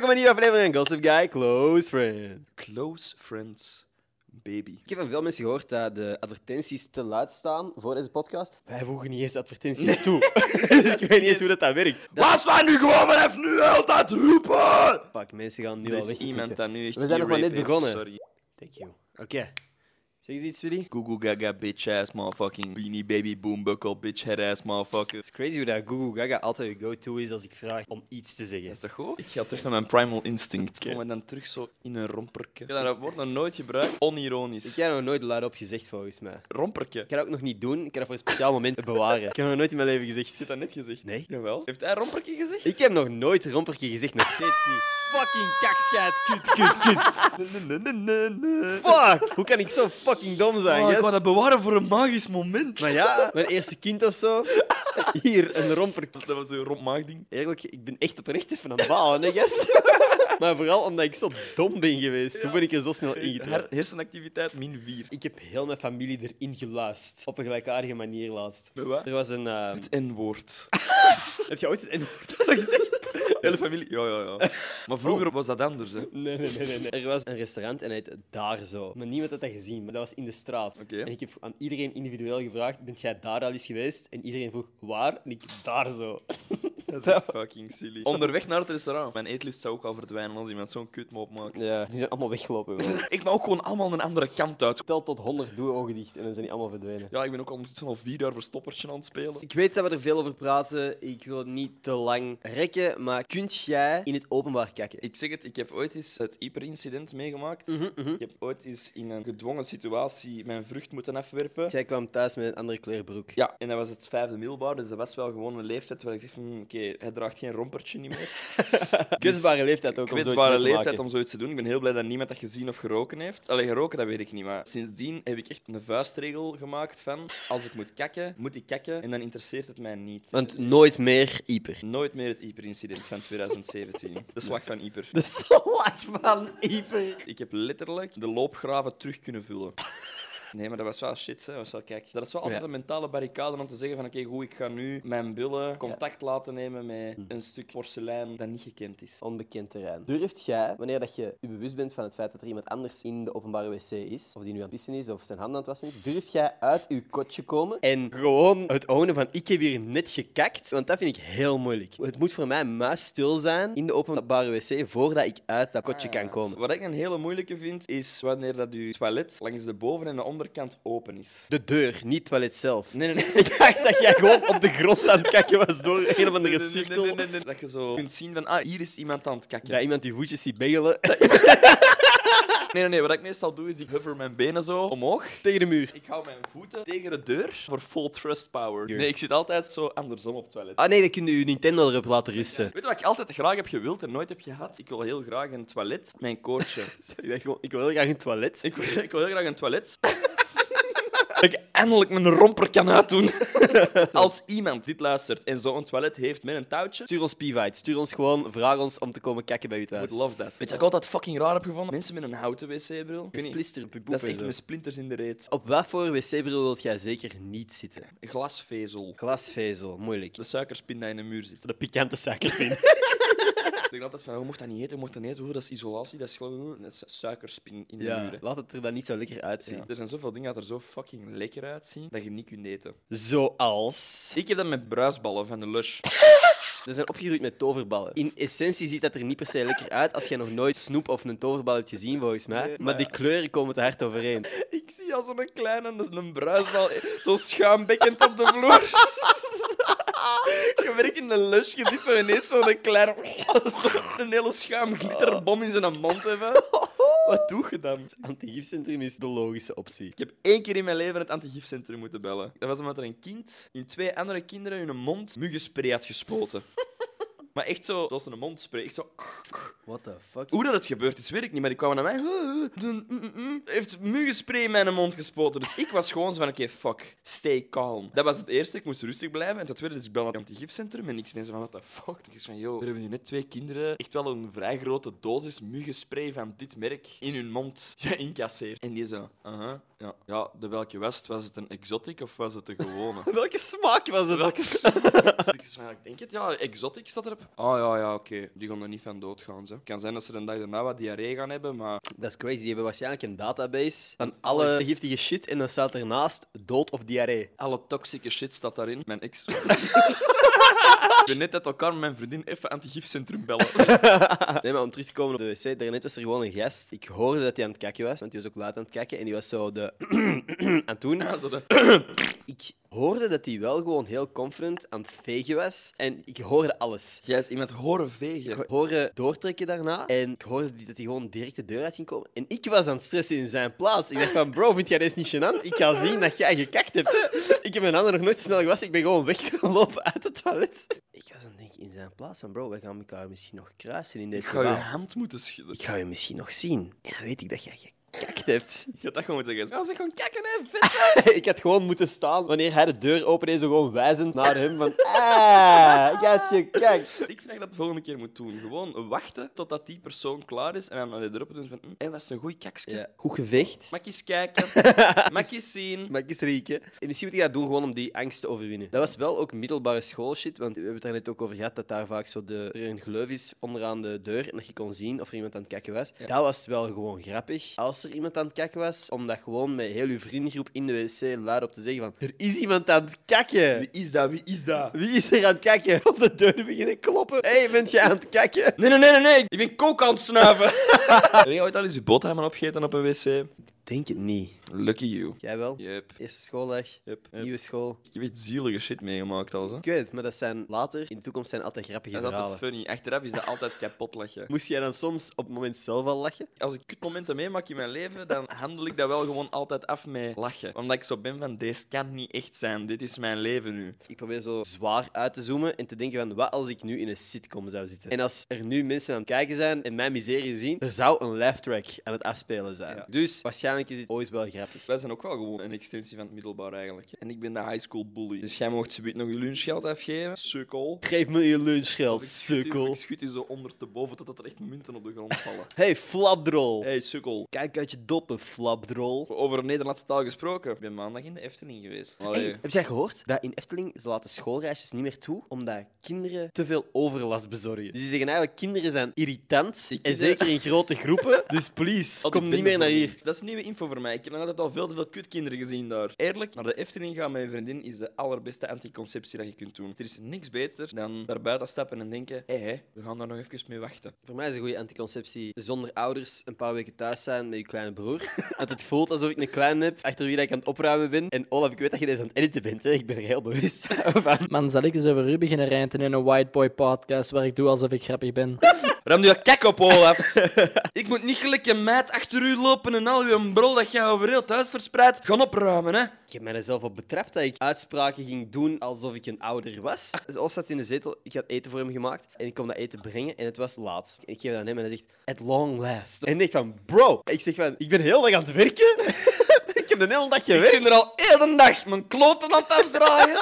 welkom bij een nieuwe aflevering van Gossip Guy Close Friend. Close friends, baby. Ik heb van veel mensen gehoord dat de advertenties te luid staan voor deze podcast. Wij voegen niet eens advertenties toe. Dus ik weet niet eens hoe dat, dat werkt. Dat, Laat mij nu gewoon vanaf nu altijd roepen! fuck, mensen gaan nu al weg. iemand dat nu echt We zijn nog maar net begonnen. Sorry. Thank you. Oké. Zeg eens iets, Willy. Google gaga bitch ass motherfucking beanie baby boom buckle bitch head ass motherfucker. Het is crazy hoe dat Google Gaga altijd go-to is als ik vraag om iets te zeggen. Is dat goed? Ik ga terug naar mijn primal instinct. Kom en dan terug zo in een romperke. Ja, dat wordt nog nooit gebruikt. Onironisch. Ik heb nog nooit luidop gezegd, volgens mij. Romperke. Ik ga dat ook nog niet doen. Ik ga dat voor een speciaal moment bewaren. Ik heb nog nooit in mijn leven gezegd. Hebt dat net gezegd. Nee. Jawel. Heeft hij romperke gezegd? Ik heb nog nooit rompertje gezegd, nog steeds niet. Fucking kakscheit, kut, kut, kut. Fuck! Hoe kan ik zo fucking dom zijn, Oh, ik wou dat bewaren voor een magisch moment. Maar ja, mijn eerste kind of zo. Hier, een rompertje. Dat was zo'n rompmaagding. Eerlijk, ik ben echt oprecht even aan het balen, hè, yes? Maar vooral omdat ik zo dom ben geweest. Hoe ben ik er zo snel ingetrapt? hersenactiviteit min 4. Ik heb heel mijn familie erin geluisterd. Op een gelijkaardige manier laatst. Met wat? Er was een... eh, Het N-woord. Heb je ooit het N-woord gezegd? Hele familie? Ja, ja, ja. Maar vroeger was dat anders, hè. Nee, nee, nee, nee, nee. Er was een restaurant en hij heette Daar Zo. Maar niemand had dat gezien, maar dat was in de straat. Oké. En ik heb aan iedereen individueel gevraagd, bent jij daar al eens geweest? En iedereen vroeg, waar? En ik, Daar Zo. Dat is echt fucking silly. Onderweg naar het restaurant. Mijn eetlust zou ook al verdwijnen als iemand zo'n kutmop maakt. Ja, die zijn allemaal weggelopen. gewoon. Ik ben ook gewoon allemaal een andere kant uit. Tel tot 100, doe ogen dicht en dan zijn die allemaal verdwenen. Ja, ik ben ook ondertussen al vier jaar verstoppertje aan het spelen. Ik weet dat we er veel over praten. Ik wil het niet te lang rekken, maar kunt jij in het openbaar kijken? Ik zeg het, ik heb ooit eens het hyperincident meegemaakt. Mhm, mhm. Ik heb ooit eens in een gedwongen situatie mijn vrucht moeten afwerpen. Jij kwam thuis met een andere kleur broek. Ja, en dat was het vijfde middelbaar, dus dat was wel gewoon een leeftijd waar ik zeg van, hm, oké, hij draagt geen rompertje niet meer. Kwetsbare leeftijd ook om zoiets kwetsbare mee te leeftijd maken. om zoiets te doen. Ik ben heel blij dat niemand dat gezien of geroken heeft. Alleen geroken, dat weet ik niet. Maar sindsdien heb ik echt een vuistregel gemaakt van als ik moet kakken, moet ik kakken en dan interesseert het mij niet. Want nooit meer Ieper. Nooit meer het Ieper-incident van 2017. De slag van Ieper. De slag van Ieper. Ik heb letterlijk de loopgraven terug kunnen vullen. Nee, maar dat was wel shit. Hè. Dat was wel, kijk, dat is wel altijd een mentale barricade om te zeggen van oké, goed, ik ga nu mijn billen contact laten nemen met een stuk porselein dat niet gekend is. Onbekend terrein. Durft jij, wanneer dat je je bewust bent van het feit dat er iemand anders in de openbare wc is, of die nu aan het pissen is of zijn handen aan het wassen is, durft jij uit je kotje komen en gewoon het ownen van ik heb hier net gekakt? Want dat vind ik heel moeilijk. Het moet voor mij muisstil zijn in de openbare wc voordat ik uit dat kotje kan komen. Wat ik een hele moeilijke vind, is wanneer dat je toilet langs de boven- en de onderkant open is. De deur, niet het toilet zelf. Nee, nee, nee. Ik dacht dat jij gewoon op de grond aan het kakken was door een of andere Nee, nee, nee, cirkel. nee, nee, nee. Dat je zo kunt zien van, ah, hier is iemand aan het kakken. Dat iemand die voetjes ziet bengelen Nee, nee, nee. Wat ik meestal doe, is ik hover mijn benen zo omhoog. tegen de muur. Ik hou mijn voeten tegen de deur voor full trust power. Nee, ik zit altijd zo andersom op het toilet. Ah nee, dan kun je je Nintendo erop laten rusten. Weet je wat ik altijd graag heb gewild en nooit heb gehad? Ik wil heel graag een toilet met een koordje. Ik dacht gewoon, ik wil heel graag een toilet. ik, wil, ik wil heel graag een toilet. Dat ik eindelijk mijn romper kan uitdoen. Als iemand dit luistert en zo'n toilet heeft met een touwtje, Stuur ons Pivite. Stuur ons gewoon, vraag ons om te komen kakken bij u I thuis. would love that. Weet je wat ik altijd fucking raar heb gevonden? Mensen met een houten wc-bril. Splister op je Dat is echt met splinters in de reet. Op wat voor wc-bril wilt jij zeker niet zitten? Glasvezel. Glasvezel, moeilijk. De suikerspin die in de muur zit. De pikante suikerspin. Ik denk altijd van, hoe mocht dat niet eten, mocht dat niet eten, hoe, dat is isolatie, dat is gewoon dat is suikerspin in de ja, muren. laat het er dan niet zo lekker uitzien. Ja. Er zijn zoveel dingen dat er zo fucking lekker uitzien dat je niet kunt eten. Zoals... Ik heb dat met bruisballen van de Lush. We zijn opgegroeid met toverballen. In essentie ziet dat er niet per se lekker uit als je nog nooit snoep of een toverbal hebt gezien, volgens mij. Nee, maar maar die kleuren komen te hard overeen. Ik zie al zo'n kleine een bruisbal, zo schuimbekkend op de vloer. Je werkt in de Lush, je ziet zo ineens zo'n kleine... Zo een hele schuim glitterbom in zijn mond hebben. Wat doe je dan? Antigifcentrum is de logische optie. Ik heb één keer in mijn leven het antigifcentrum moeten bellen. Dat was omdat er een kind in twee andere kinderen hun mond muggenspray had gespoten. Maar echt zo, zoals een mondspray. Echt zo... What the fuck? Hoe dat het gebeurd is, weet ik niet, maar die kwamen naar mij. "Mm, mm, mm." Heeft muggenspray in mijn mond gespoten. Dus ik was gewoon zo van, oké, fuck, stay calm. Dat was het eerste, ik moest rustig blijven. En ten tweede, dus ik bel naar het antigifcentrum en niks mensen van, what the fuck. Ik van, yo, er hebben hier net twee kinderen echt wel een vrij grote dosis muggenspray van dit merk in hun mond geïncasseerd. En die zo, aha, ja, ja, de welke was het? Was het een exotic of was het de gewone? Welke smaak was het? Welke smaak? van, ik denk het, ja, exotic staat erop. Oh ja, ja, oké. Die gaan er niet van doodgaan. Zo. Het kan zijn dat ze een dag daarna wat diarree gaan hebben, maar... Dat is crazy. Die hebben waarschijnlijk een database van alle giftige shit en dan staat ernaast dood of diarree. Alle toxische shit staat daarin. Mijn ex... ik ben net uit elkaar met mijn vriendin even antigifcentrum bellen. Nee, maar om terug te komen op de wc, daarnet was er gewoon een gast. Ik hoorde dat hij aan het kakken was, want die was ook laat aan het kakken. En die was zo de... aan het doen. Ja, zo de... Ik hoorde dat hij wel gewoon heel confident aan het vegen was. En ik hoorde alles. Jij is iemand horen vegen. Ik hoorde doortrekken daarna. En ik hoorde dat hij gewoon direct de deur uit ging komen. En ik was aan het stressen in zijn plaats. Ik dacht van, bro, vind jij dit niet gênant? Ik ga zien dat jij gekakt hebt. hè. Ik heb mijn handen nog nooit zo snel gewassen. Ik ben gewoon weggelopen uit het toilet. Ik was aan het denken in zijn plaats van, bro, we gaan elkaar misschien nog kruisen in Ik deze ga je hand moeten schudden. Ik ga je misschien nog zien. En dan weet ik dat jij gekakt hebt. Je had dat gewoon moeten zeggen. Ja, ze gaan kijken, hè, vet. ik had gewoon moeten staan wanneer hij de deur opende, zo gewoon wijzend naar hem van ah, jij hebt gekakt. Ik vind dat je dat de volgende keer moet doen. Gewoon wachten totdat die persoon klaar is en dan naar de erop doen van... Hm, hey, was een goed kakske? Ja, goed gevecht. Mag je eens kijken? Mag je eens zien? Mag ik eens rieken? En misschien moet je dat doen gewoon om die angst te overwinnen. Dat was wel ook middelbare schoolshit, want we hebben het daar net ook over gehad dat daar vaak zo de, er een gleuf is onderaan de deur en dat je kon zien of er iemand aan het kakken was. Dat was wel gewoon grappig als er iemand aan het kakken was, om dat gewoon met heel uw vriendengroep in de wc luid op te zeggen van er is iemand aan het kakken. Wie is dat? Wie is dat? Wie is er aan het kakken? Op de deur beginnen kloppen. Hé, hey, bent jij aan het kakken? Nee, nee, nee, nee, nee. Ik ben kook aan het snuiven. Heb je ooit al eens je boterhammen opgegeten op een wc? Denk het niet. Lucky you. Jij wel? Yep. Eerste schooldag, Yep. nieuwe school. Ik heb echt zielige shit meegemaakt al, zo. Ik weet het, maar dat zijn later, in de toekomst zijn altijd grappige Dat is altijd verhalen. funny. Achteraf is dat altijd kapot lachen. Moest jij dan soms op het moment zelf al lachen? Als ik kutmomenten meemaak in mijn leven, dan handel ik dat wel gewoon altijd af met lachen. Omdat ik zo ben van, deze kan niet echt zijn. Dit is mijn leven nu. Ik probeer zo zwaar uit te zoomen en te denken van, wat als ik nu in een sitcom zou zitten? En als er nu mensen aan het kijken zijn en mijn miserie zien, er zou een laugh track aan het afspelen zijn. Ja. Dus waarschijnlijk is dit ooit wel grappig. Wij zijn ook wel gewoon een extensie van het middelbaar eigenlijk. En ik ben de high school bully. Dus jij mocht zoiets nog je lunchgeld afgeven. Sukkel. Geef me je lunchgeld, sukkel. Ik schud je zo ondersteboven totdat er echt munten op de grond vallen. Hey, flapdrol. Hey, sukkel. Kijk uit je doppen, flapdrol. Over Nederlandse taal gesproken. Ik ben maandag in de Efteling geweest. Hey, heb jij gehoord dat in Efteling ze laten schoolreisjes niet meer toe omdat kinderen te veel overlast bezorgen? Dus die zeggen eigenlijk kinderen zijn irritant en zeker in grote groepen. Dus please, kom niet meer naar hier. Dat is nieuwe info voor mij. Ik heb nog altijd al veel te veel kutkinderen gezien daar. Eerlijk, naar de Efteling gaan met je vriendin is de allerbeste anticonceptie dat je kunt doen. Er is niks beter dan daar buiten stappen en denken: hé, hey, we gaan daar nog even mee wachten. Voor mij is een goede anticonceptie zonder ouders een paar weken thuis zijn met je kleine broer. Dat het voelt alsof ik een kleine heb achter wie dat ik aan het opruimen ben. En Olaf, ik weet dat je deze aan het editen bent. Hè? Ik ben er heel bewust van. Man, zal ik eens over u beginnen ranten in een white boy podcast waar ik doe alsof ik grappig ben? Ram je kek op, Olaf. ik moet niet gelijk een meid achter u lopen en al uw brol dat je over heel thuis verspreidt gaan opruimen, hè? Ik heb mij er zelf op betrapt dat ik uitspraken ging doen alsof ik een ouder was. Olaf zat in de zetel, ik had eten voor hem gemaakt en ik kom dat eten brengen en het was laat. En ik geef dat aan hem en hij zegt, at long last. En ik van, bro, ik zeg van, ik ben heel dag aan het werken. ik heb de hele dag Ik gewerkt. zit er al één dag mijn kloten aan het afdraaien.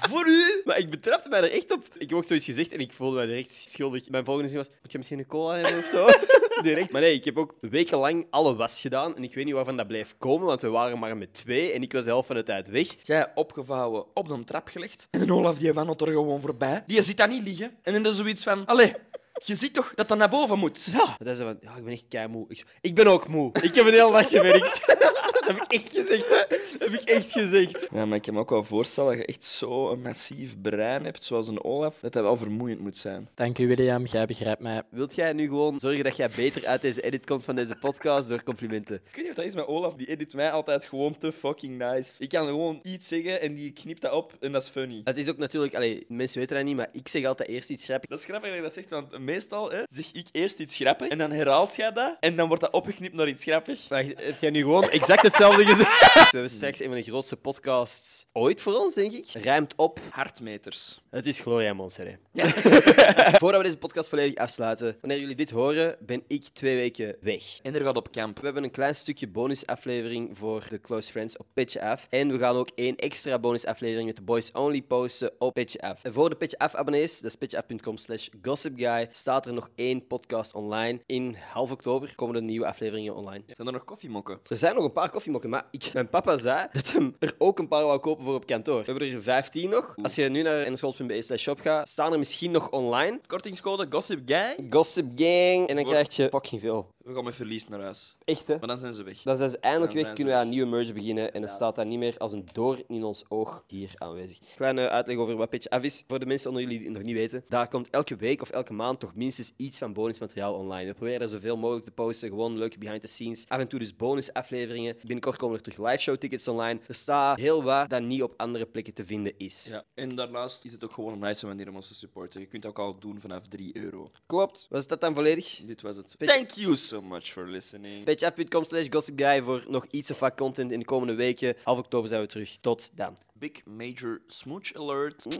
Voor u. Maar ik betrapte mij er echt op. Ik heb ook zoiets gezegd en ik voelde mij direct schuldig. Mijn volgende zin was, moet je misschien een cola hebben of zo? direct. Maar nee, ik heb ook wekenlang alle was gedaan. En ik weet niet waarvan dat blijft komen, want we waren maar met twee. En ik was de helft van de tijd weg. Jij opgevouwen op de trap gelegd. En Olaf die wandelt er gewoon voorbij. Die ziet dat niet liggen. En dan is zoiets van: Allee, je ziet toch dat dat naar boven moet? Ja. Dat is van, ja, ik ben echt kei moe. Ik, ben ook moe. Ik heb een hele dag gewerkt. dat heb ik echt gezegd, hè. Dat heb ik echt gezegd. Ja, maar ik kan me ook wel voorstellen dat je echt zo'n massief brein hebt, zoals een Olaf, dat dat wel vermoeiend moet zijn. Dank u, William. Jij begrijpt mij. Wilt jij nu gewoon zorgen dat jij beter uit deze edit komt van deze podcast door complimenten? Ik weet niet of dat is met Olaf, die edit mij altijd gewoon te fucking nice. Ik kan gewoon iets zeggen en die knipt dat op en dat is funny. Het is ook natuurlijk, allee, mensen weten dat niet, maar ik zeg altijd eerst iets grappigs. Dat is grappig dat je dat zegt, want meestal hè, zeg ik eerst iets grappig en dan herhaalt jij dat en dan wordt dat opgeknipt naar iets grappig. Wacht, heb jij nu gewoon exact hetzelfde gezegd? We hebben straks een van de grootste podcasts ooit voor ons, denk ik. Rijmt op. Hartmeters. Het is Gloria Monserre. Voordat we deze podcast volledig afsluiten, wanneer jullie dit horen, ben ik twee weken weg. En er gaat op camp. We hebben een klein stukje bonusaflevering voor de Close Friends op Pitch Af. En we gaan ook één extra bonusaflevering met de Boys Only posten op Pitch Af. En voor de Pitch Af abonnees, dat is pitchaf.com slash gossipguy, staat er nog één podcast online. In half oktober komen er nieuwe afleveringen online. Zijn er nog koffiemokken? Er zijn nog een paar koffiemokken, maar ik, mijn papa zei dat hem er ook een paar wou kopen voor op kantoor. We hebben er 15 nog. Als je nu naar nschool.be slash shop gaat, staan er misschien nog online. Kortingscode Gossip Gang. Gossip Gang. En dan krijg je fucking veel. We gaan met verlies naar huis. Echt, hè? Maar dan zijn ze weg. Dan zijn ze eindelijk Dan weg, zijn kunnen we aan een nieuwe merge beginnen en dan staat dat niet meer als een door in ons oog hier aanwezig. Kleine uitleg over wat Petje Af is. Voor de mensen onder jullie die het nog niet weten, daar komt elke week of elke maand toch minstens iets van bonusmateriaal online. We proberen er zoveel mogelijk te posten, gewoon leuke behind the scenes. Af en toe dus bonusafleveringen. Binnenkort komen er terug live show tickets online. Er staat heel wat dat niet op andere plekken te vinden is. Ja. En daarnaast is het ook gewoon een nice manier om ons te supporten. Je kunt het ook al doen vanaf 3 euro. Klopt. Was dat dan volledig? Dit was het. Thank you so much for listening. Petjeaf.com slash gossipguy voor nog iets of wat content in de komende weken. Half oktober zijn we terug. Tot dan. Big Major Smooch Alert. Dat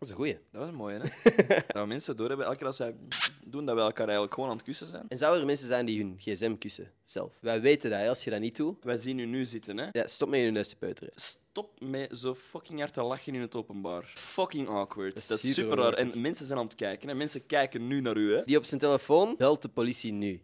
is een goeie. Dat was een mooie, hè? dat we mensen door hebben, elke keer als zij doen, dat we elkaar eigenlijk gewoon aan het kussen zijn. En zou er mensen zijn die hun gsm kussen zelf? Wij weten dat, hè, als je dat niet doet. Wij zien u nu zitten, hè? Ja, stop met je neus te peuteren. Stop met zo fucking hard te lachen in het openbaar. Fucking awkward. Dat Dat is super raar. En mensen zijn aan het kijken, hè? Mensen kijken nu naar u, hè? Die op zijn telefoon belt de politie nu.